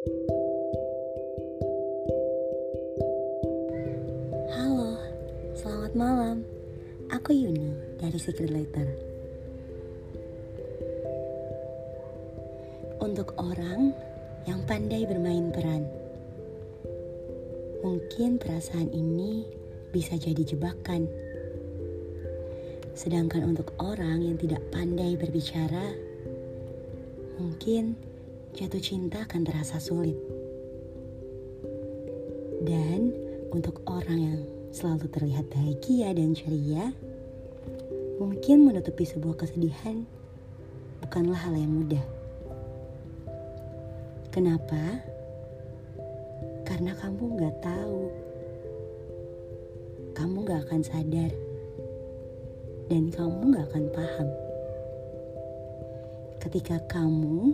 Halo, selamat malam. Aku Yuni dari Secret Letter. Untuk orang yang pandai bermain peran, mungkin perasaan ini bisa jadi jebakan. Sedangkan untuk orang yang tidak pandai berbicara, mungkin jatuh cinta akan terasa sulit. Dan untuk orang yang selalu terlihat bahagia dan ceria, mungkin menutupi sebuah kesedihan bukanlah hal yang mudah. Kenapa? Karena kamu gak tahu. Kamu gak akan sadar. Dan kamu gak akan paham. Ketika kamu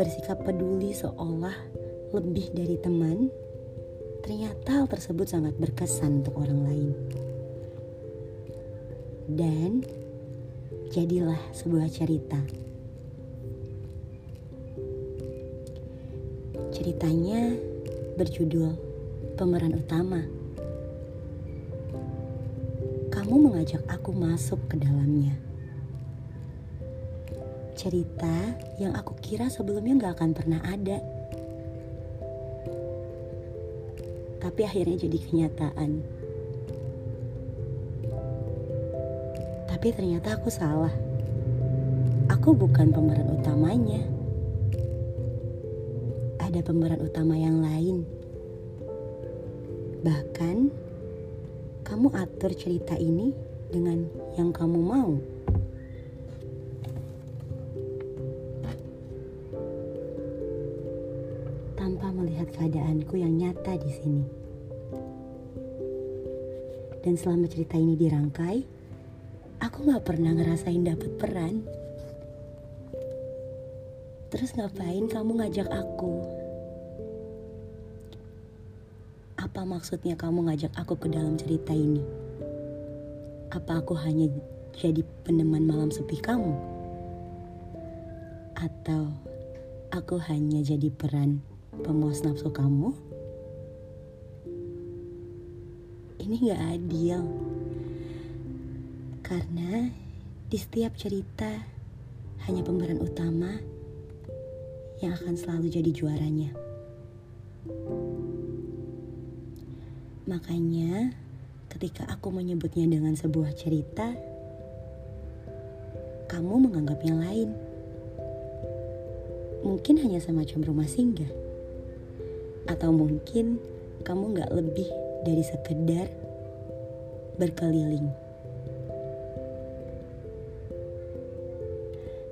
bersikap peduli seolah lebih dari teman, ternyata hal tersebut sangat berkesan untuk orang lain. Dan jadilah sebuah cerita. Ceritanya berjudul Pemeran Utama. Kamu mengajak aku masuk ke dalamnya. Cerita yang aku kira sebelumnya gak akan pernah ada. Tapi akhirnya jadi kenyataan. Tapi ternyata aku salah. Aku bukan pemeran utamanya ada pemeran utama yang lain. Bahkan, kamu atur cerita ini dengan yang kamu mau. Keadaanku yang nyata di sini. Dan selama cerita ini dirangkai, aku gak pernah ngerasain dapet peran. Terus ngapain kamu ngajak aku? Apa maksudnya kamu ngajak aku ke dalam cerita ini? Apa aku hanya jadi peneman malam sepi kamu? Atau aku hanya jadi peran pemuas nafsu kamu? Ini gak adil. Karena di setiap cerita hanya pemeran utama yang akan selalu jadi juaranya. Makanya, ketika aku menyebutnya dengan sebuah cerita, kamu menganggapnya lain. Mungkin hanya semacam rumah singgah, atau mungkin kamu gak lebih dari sekedar berkeliling.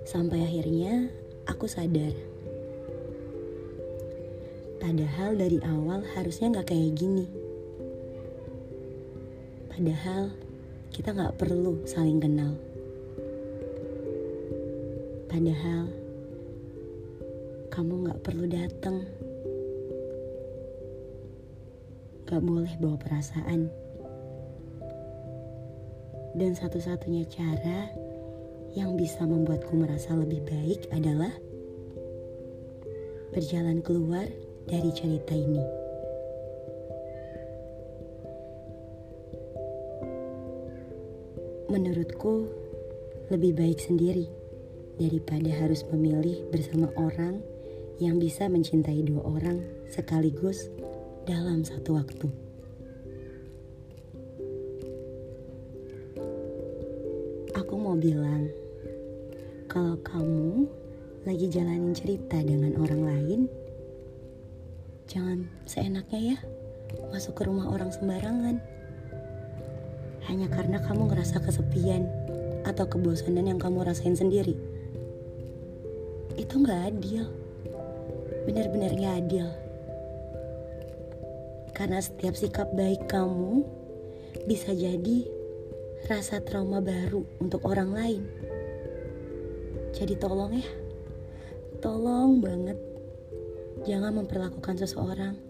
Sampai akhirnya aku sadar Padahal dari awal harusnya gak kayak gini. Padahal kita gak perlu saling kenal. Padahal kamu gak perlu datang. Gak boleh bawa perasaan. Dan satu-satunya cara yang bisa membuatku merasa lebih baik adalah berjalan keluar dari cerita ini. Menurutku, lebih baik sendiri daripada harus memilih bersama orang yang bisa mencintai dua orang sekaligus dalam satu waktu. Aku mau bilang, kalau kamu lagi jalanin cerita dengan orang lain, Jangan seenaknya ya masuk ke rumah orang sembarangan. Hanya karena kamu ngerasa kesepian atau kebosanan yang kamu rasain sendiri. Itu gak adil. Benar-benar gak adil. Karena setiap sikap baik kamu bisa jadi rasa trauma baru untuk orang lain. Jadi tolong ya, tolong banget Jangan memperlakukan seseorang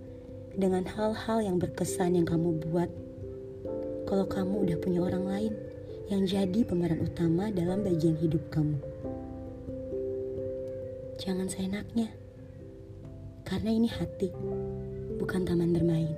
dengan hal-hal yang berkesan yang kamu buat. Kalau kamu udah punya orang lain yang jadi pemeran utama dalam bagian hidup kamu. Jangan seenaknya. Karena ini hati, bukan taman bermain.